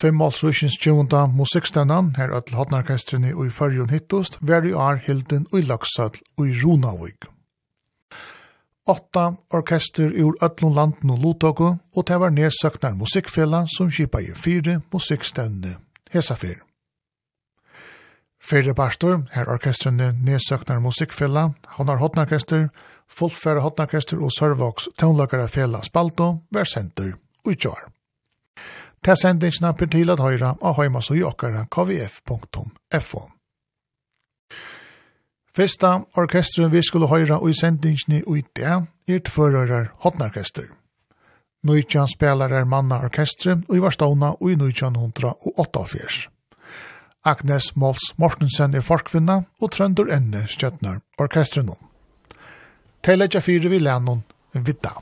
Fem Altrusjens tjunda musikkstendan, her ødel hodnarkestrene ui i fyrjun hittost, veri ar hilden ui laksall ui runavig. Åtta orkester ur öllun landen og lotoko, og det var nedsøknar musikkfella som kipa i fire musikkstevne, hesa fyr. Fyrre barstor, her orkestrene nedsøknar musikkfella, honar hotnarkester, fullfæra hotnarkester og sørvoks tøvnlagare fela spalto, versenter og i tjår. Ta sendingsna per til at høyra av heima og jokkara kvf.fo. Fyrsta orkestren vi skulle høyra og i sendingsni ui det er tvørøyrar hotnarkester. Nøytjan spelar er manna orkestre og i varståna og i nøytjan hundra og åtta Agnes Mols Mortensen er forkvinna og Trøndur Enne stjøtnar orkestrenom. Teletja 4 vi lennon vidda.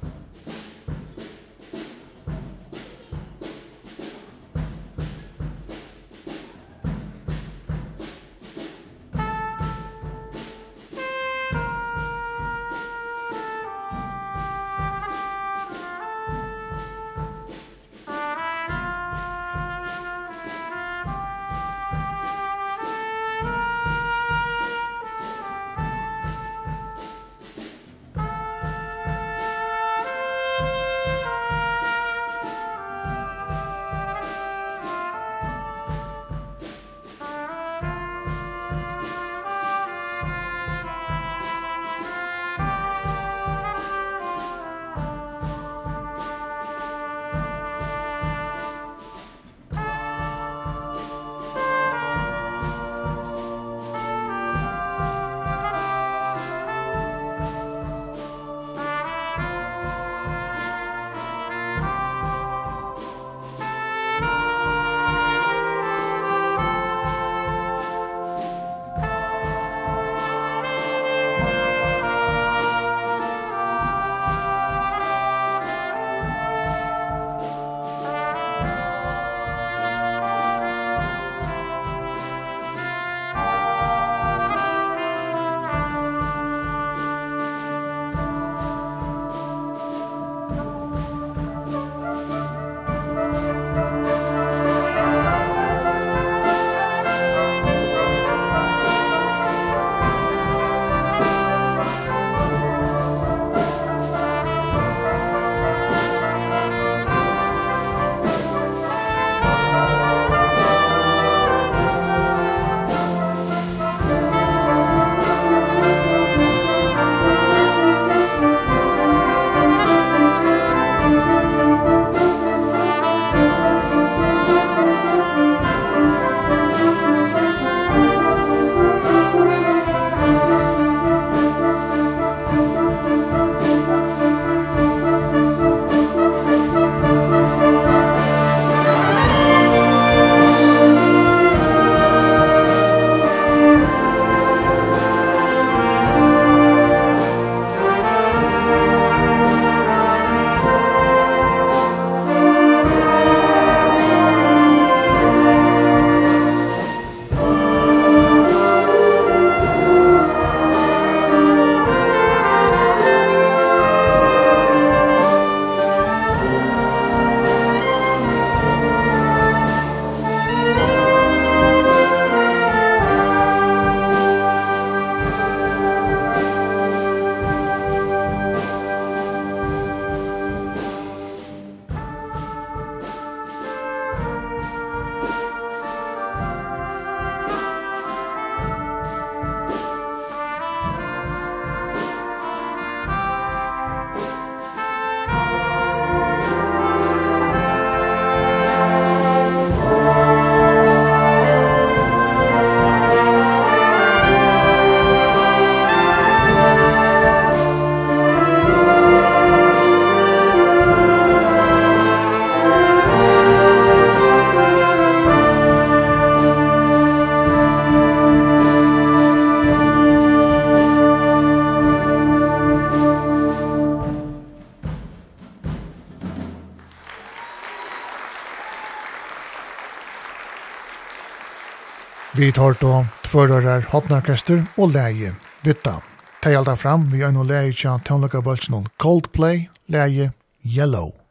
Vi tar då tvörrar hotnarkester och läge vitta. Ta allt fram vi är nog läge tjant tonlika bulchen Coldplay läge Yellow.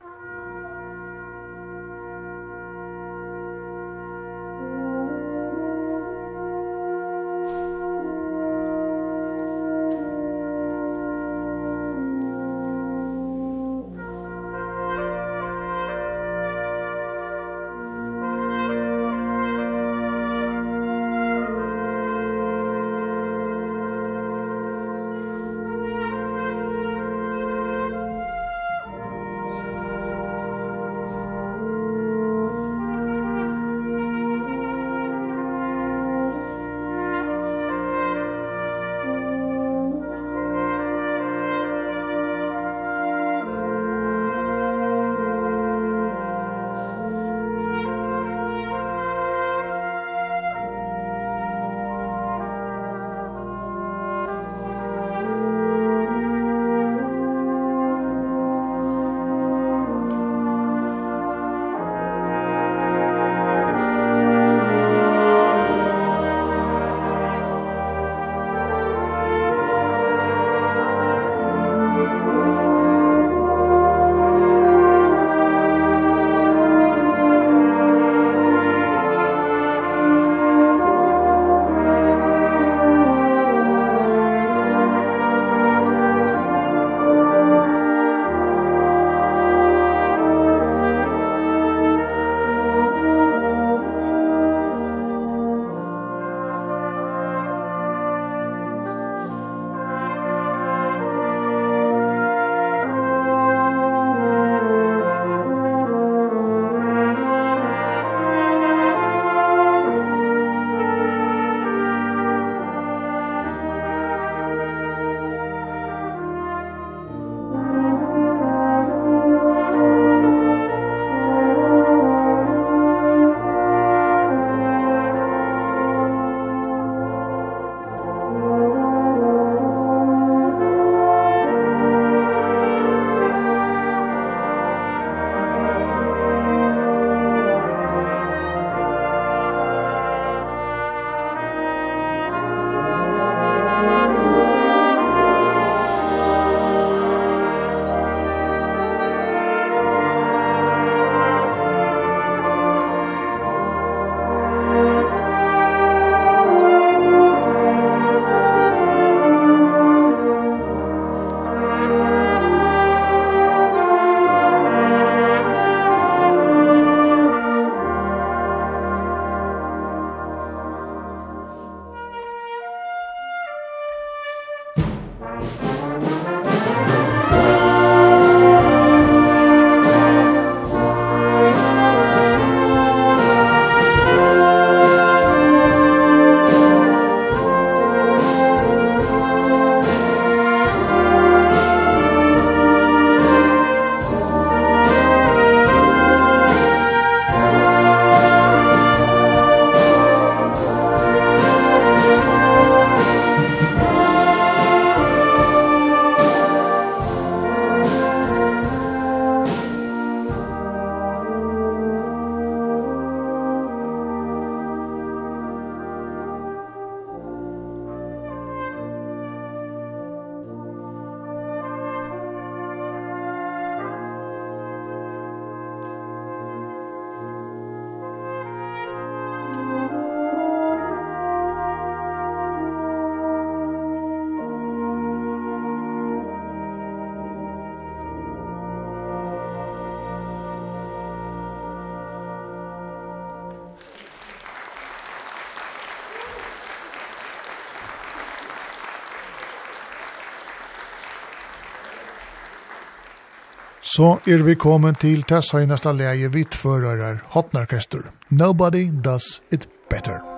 Så er vi kommet til tessa i nästa läge vitt förrörar Hotnarkester. Nobody does it better.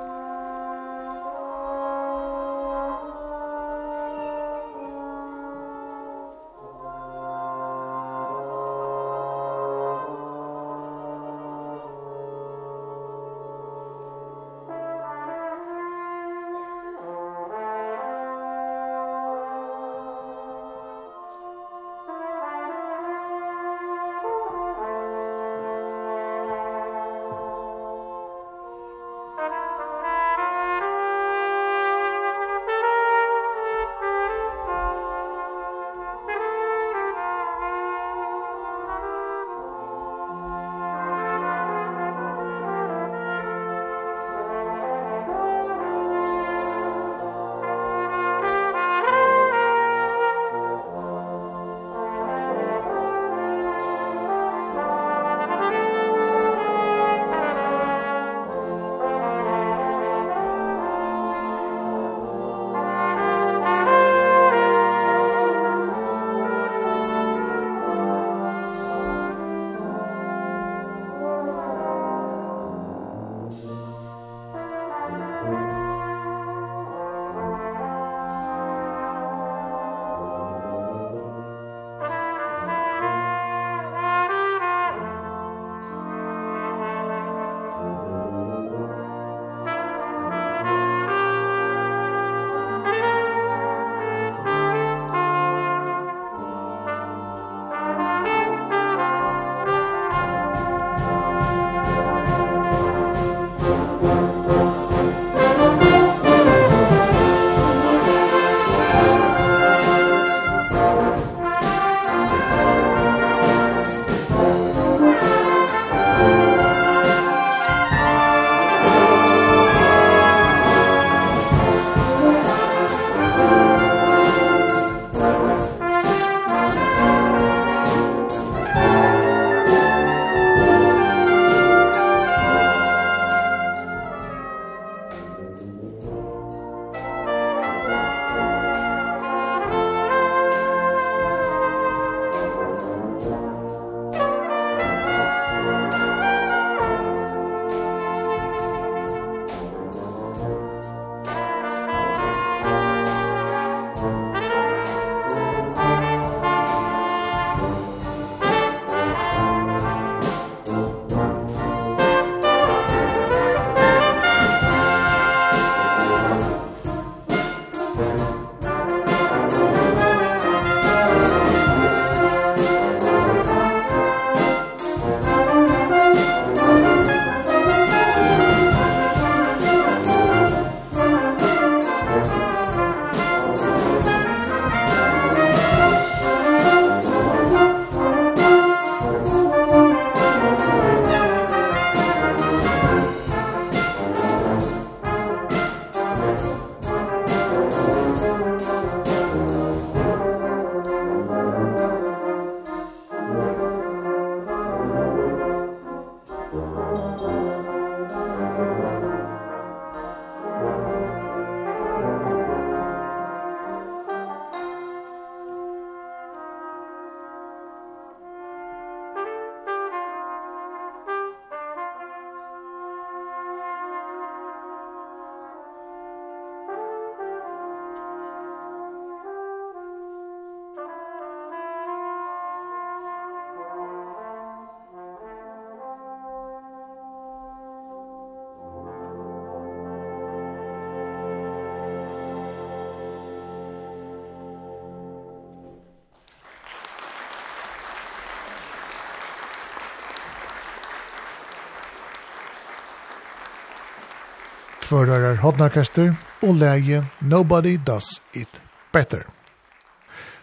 tvørar hodnarkester og leie Nobody Does It Better.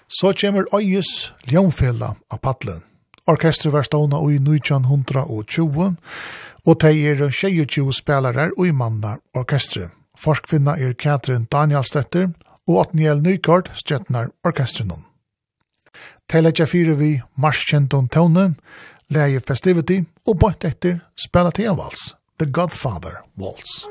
Så kommer Øyes Ljónfella av Patlen. Orkestret var stående i 1920, og de er 22 spelare og i manna orkestret. Forskvinna er Katrin Danielstetter og Otniel Nykort stjøtnar orkestrenon. De legger fire vi Marskjenton Tone, leie Festivity og bort etter spela til en vals. The Godfather Waltz.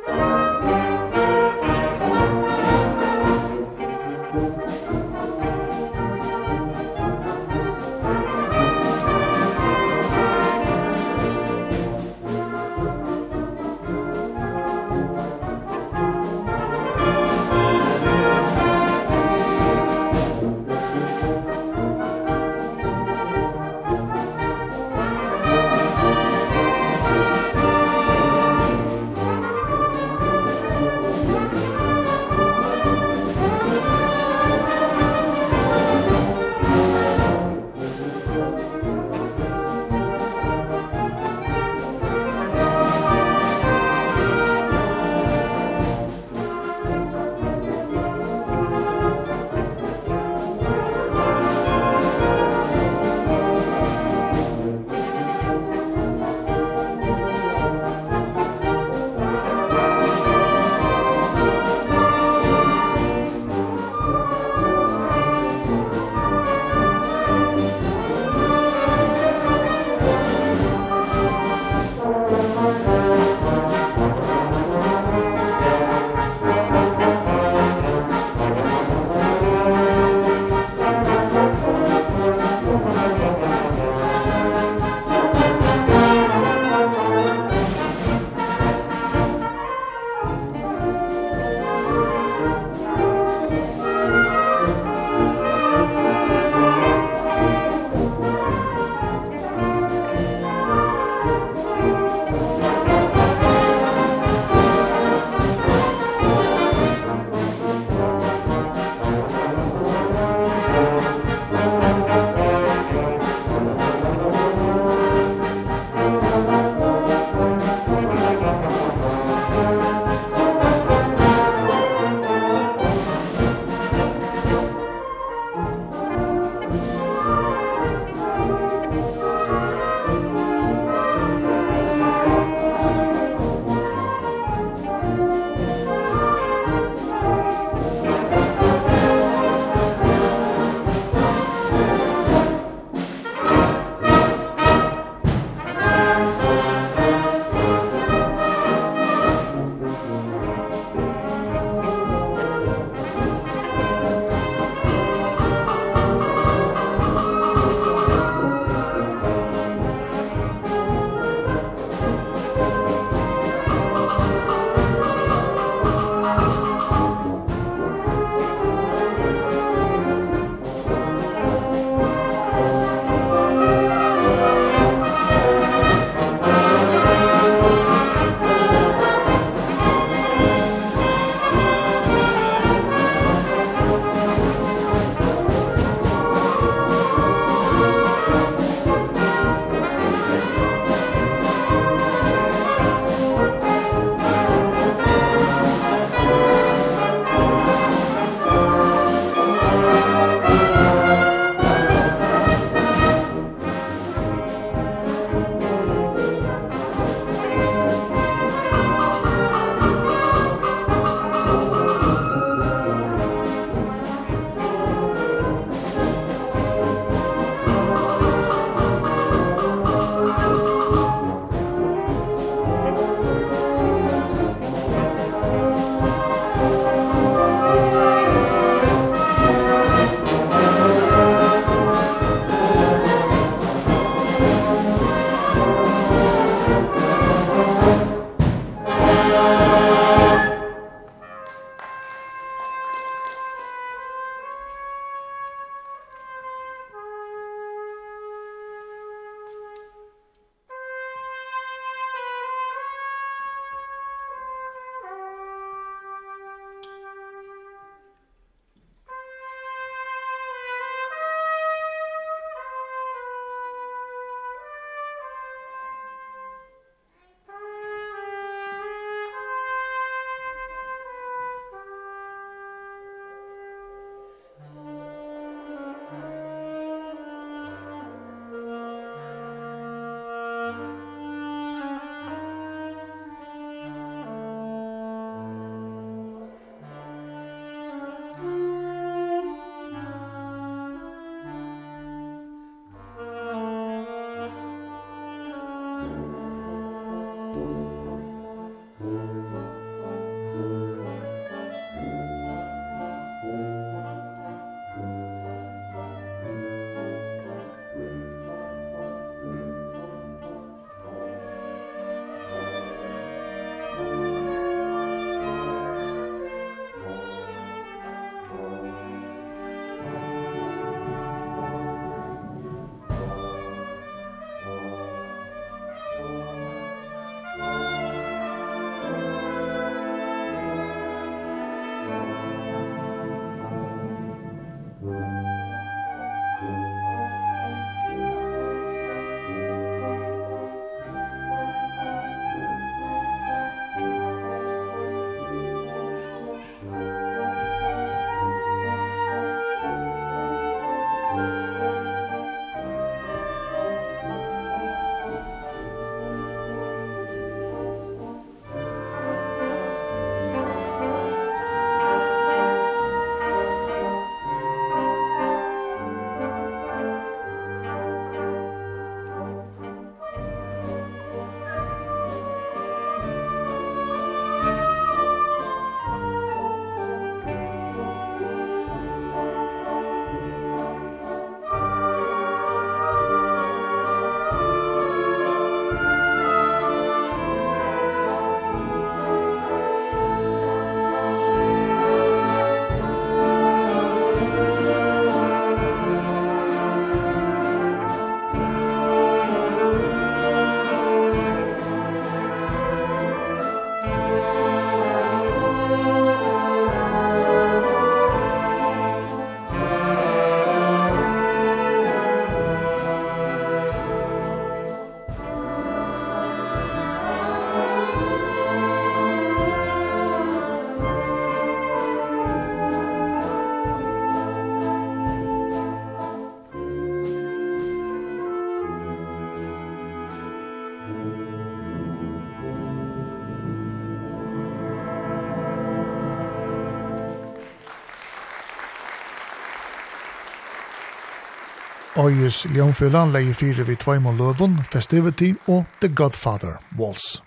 Øyes Ljønfjøland leie fire vi Tveimon Løvun, Festivity og The Godfather Waltz.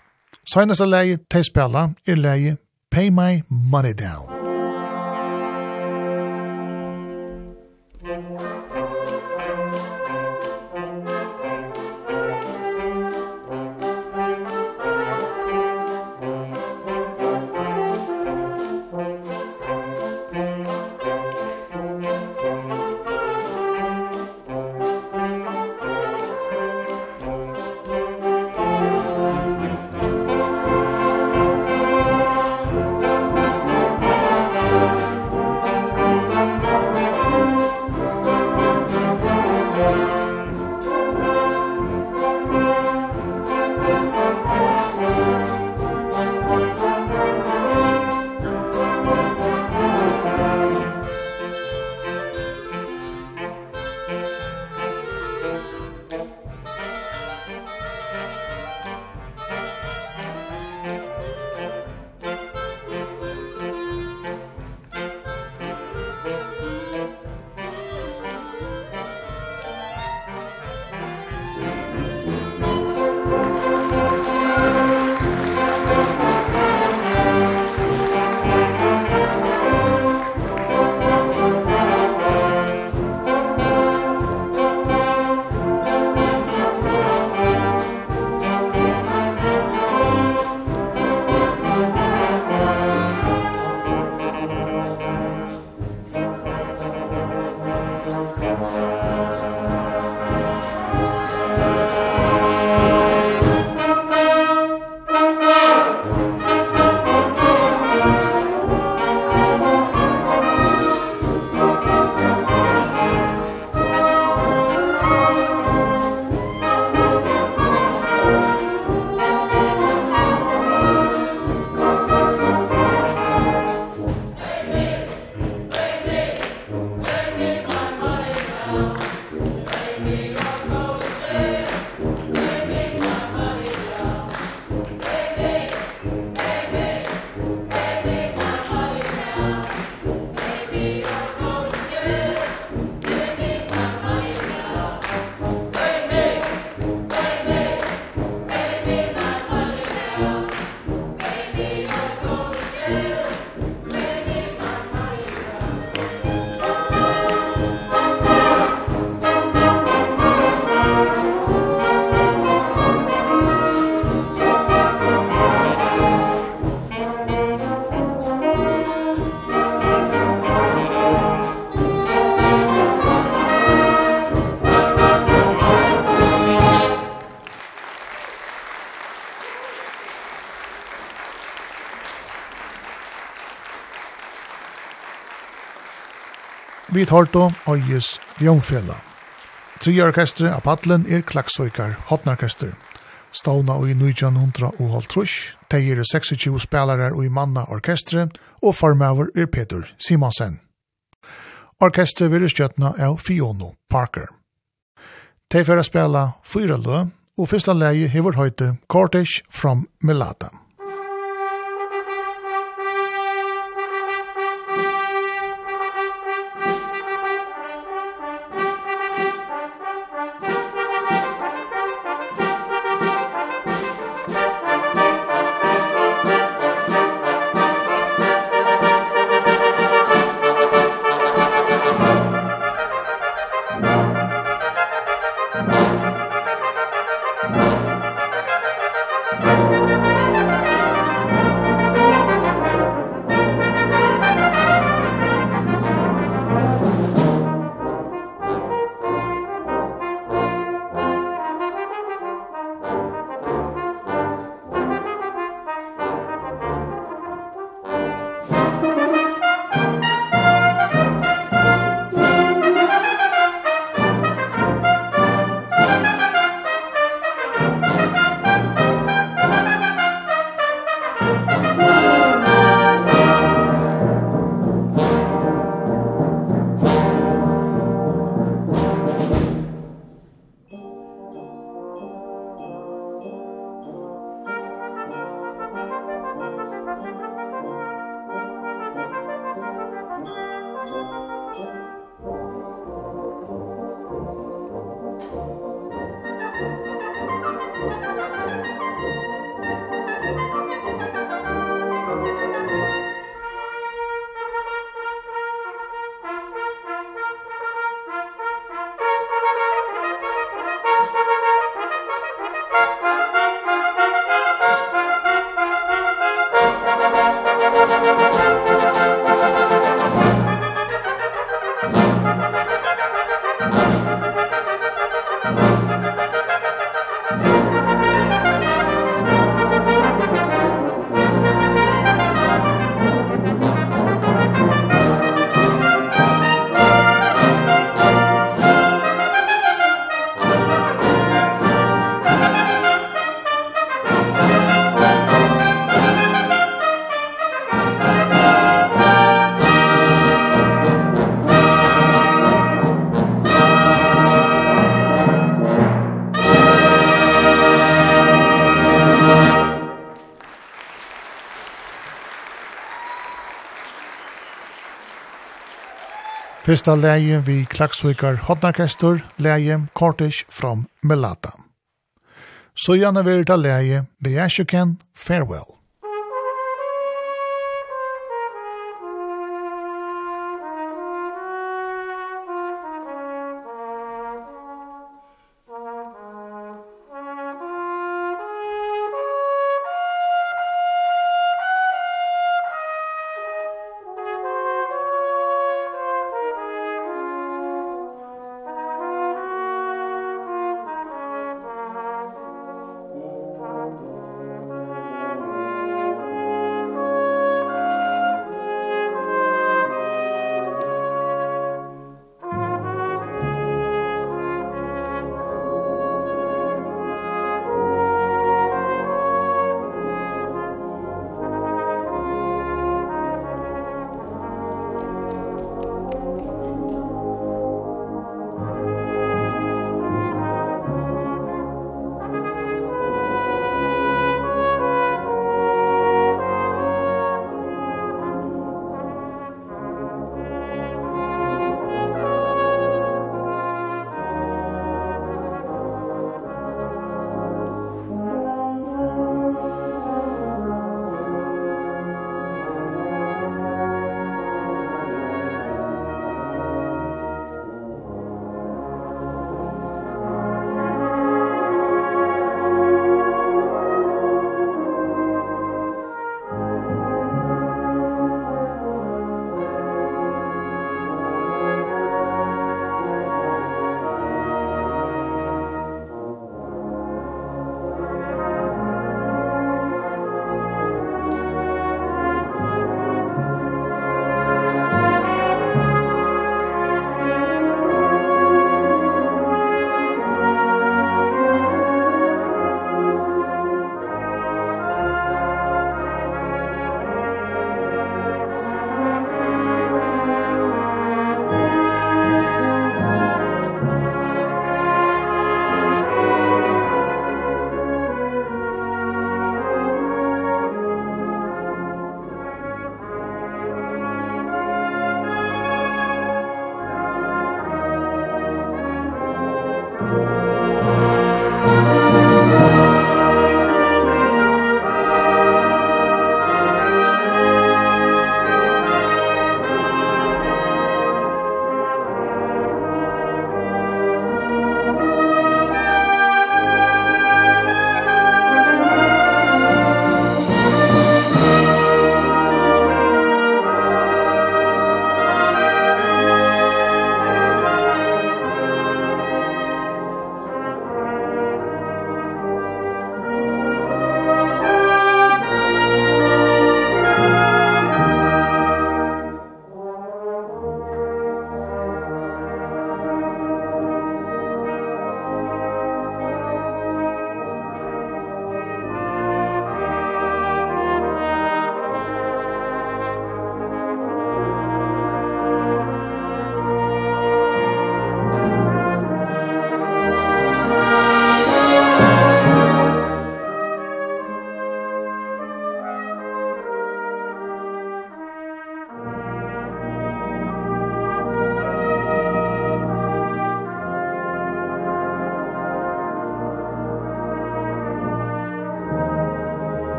Seineste leie til spela er leie Pay My Money Down. Vi tar då Øyes Ljungfjella. Tre orkestre av paddelen er Klaksøykar Hotnarkester. Stavna i 1900 og halvtrus, teier er 26 spelare i manna orkestre, og formøver er Peter Simonsen. Orkestre vil skjøtna av Fiono Parker. Tei fyrir spela fyra lø, og fyrsta leie hever høyte Cortish from Melata. Fyrsta leie vi klagsvikar hotnarkestor, leie Kortish from Melata. Så gjerne vil ta leie The Ashokan Farewell.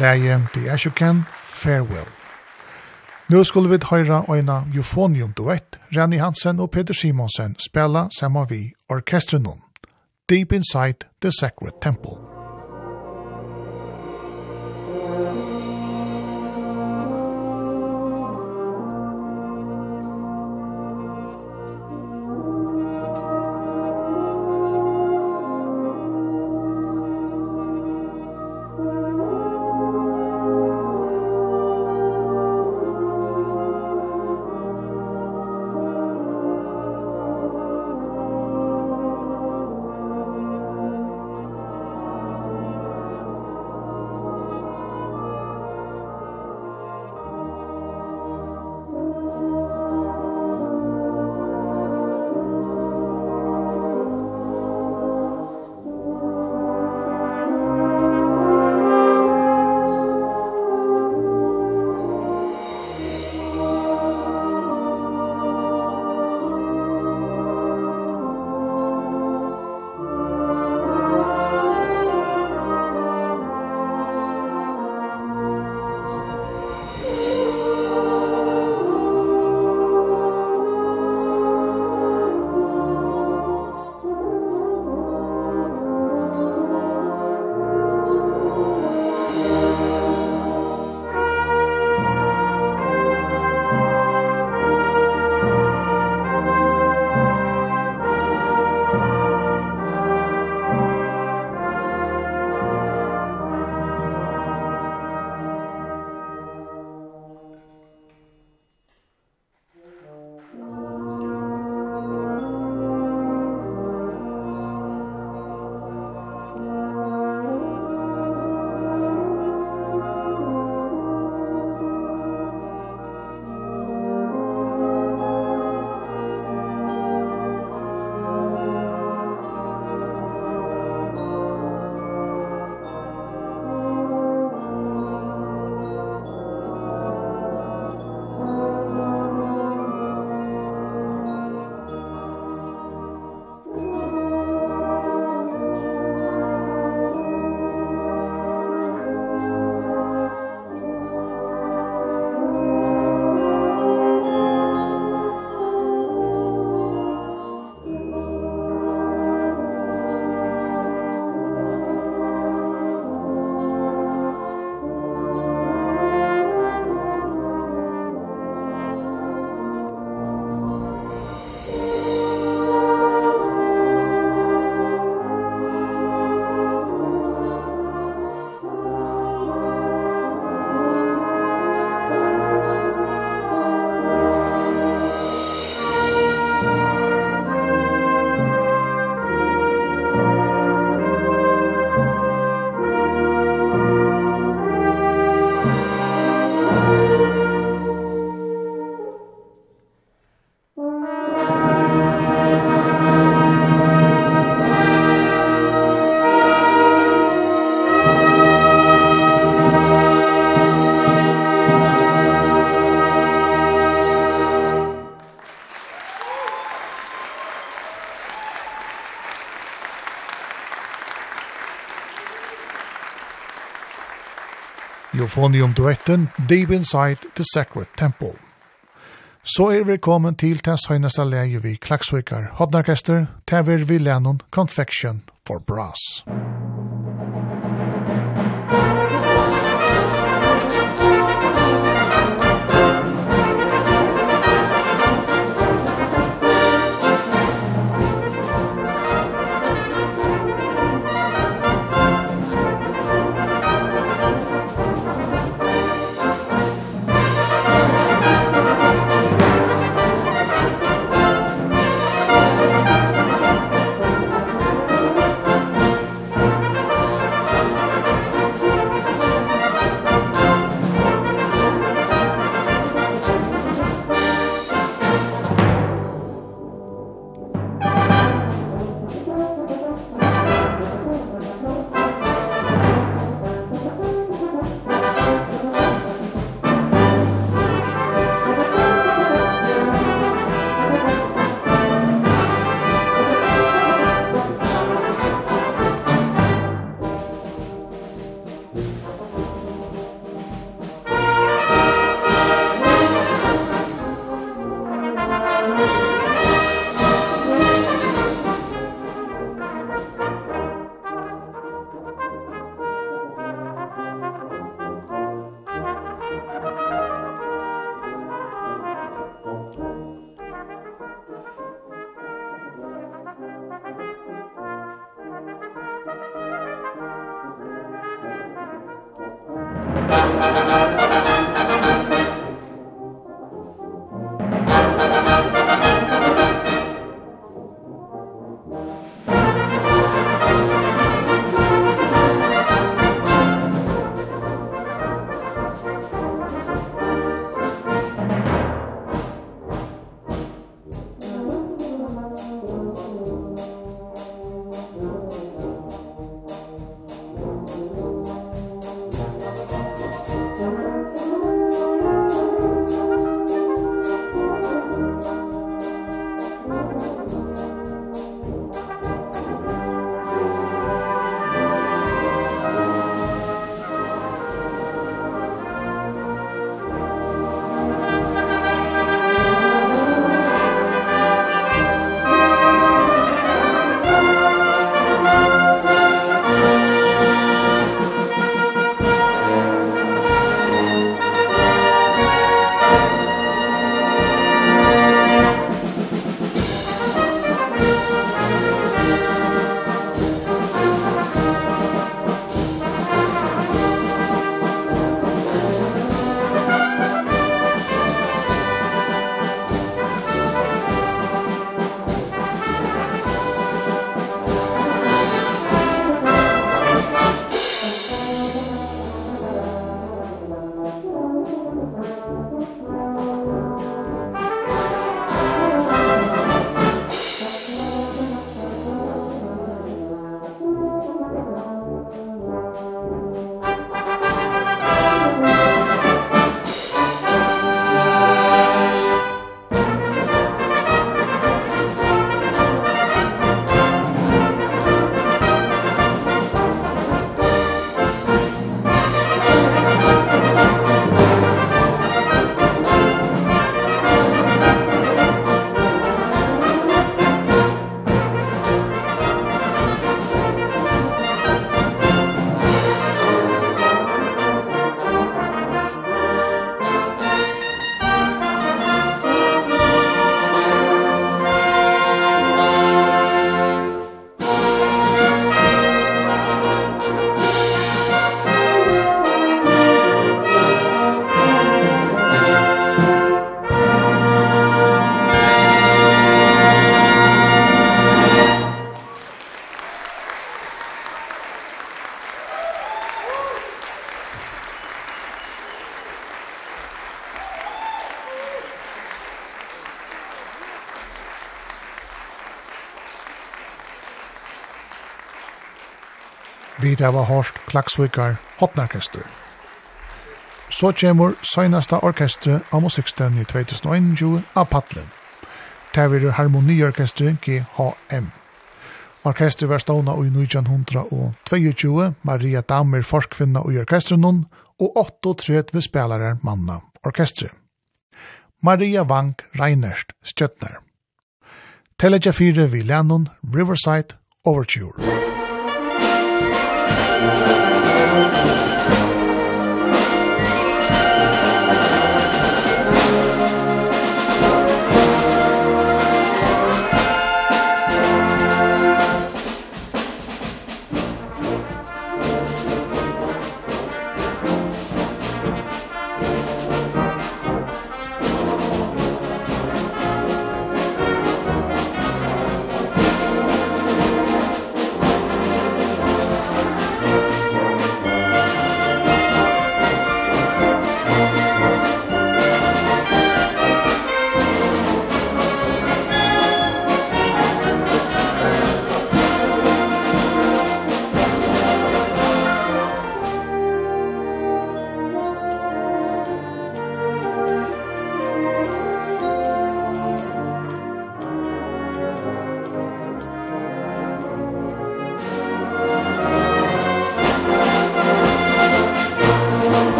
Leie The Ashokan, Farewell. Nå skulle vi høyra øyna Euphonium duett, Renny Hansen og Peter Simonsen spela saman vi orkestrenon, Deep Inside the Sacred Temple. Euphonium-duetten Deep Inside the Sacred Temple. Så er vi kommet til den søgneste leie vi Klagsvikar Hodnarkester, til vi Lennon Confection for Brass. Tid hava hårst klagsvikar Hotnarkester. Så kommer seinasta orkestre av musikkstevn i 2021 av Patlen. Det er harmoniorkestre GHM. Orkestret var stående i 1922, Maria Damer forskvinna i orkestren og 38 spelare manna orkestret. Maria Wang Reinerst Stjøtner. Teleja 4 vi Lennon Riverside Overture.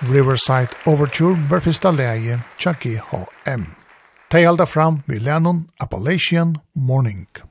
Riverside Overture var fyrsta leie tja GHM. Tei halda fram vi lennon Appalachian Morning.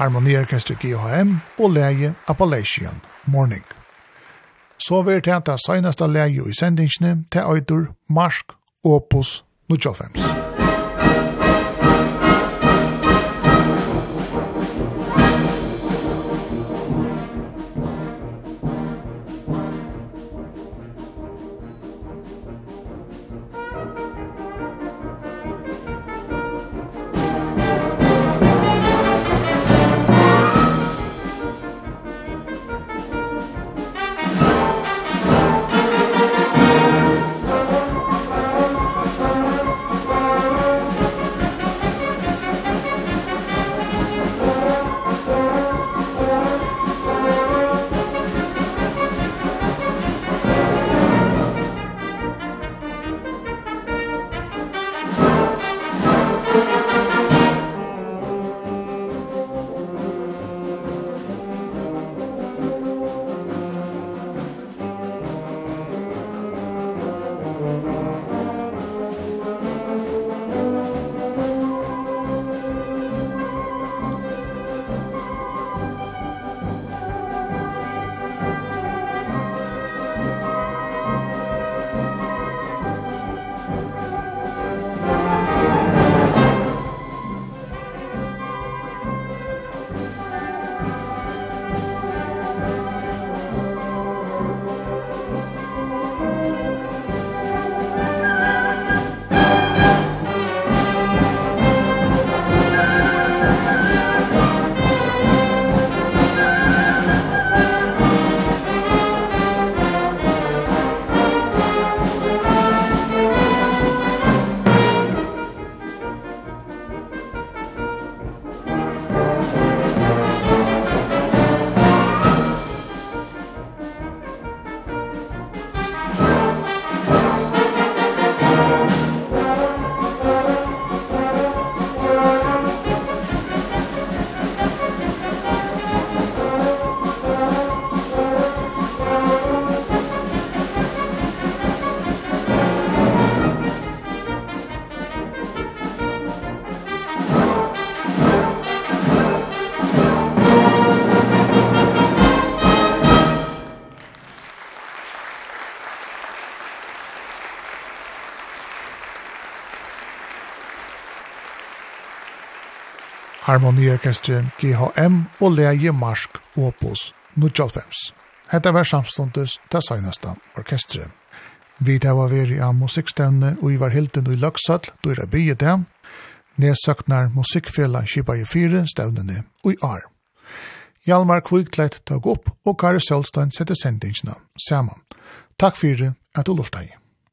Harmoniorkester GHM og leie Appalachian Morning. Så vi er til at det seneste leie i sendingsene til Øydur Marsk Opus 95. Harmoniorkestret GHM og leie Marsk Opus 95. Hetta var samstundes det seneste orkestret. Vi tar var veri av musikkstevne og i var hilden i Løksall, du er det bygget dem. Nedsøknar musikkfela kipa i fire stevnene og i ar. Hjalmar Kvikleit tog opp og Kari Sølstein sette sendingsna saman. Takk fyrir at du lortar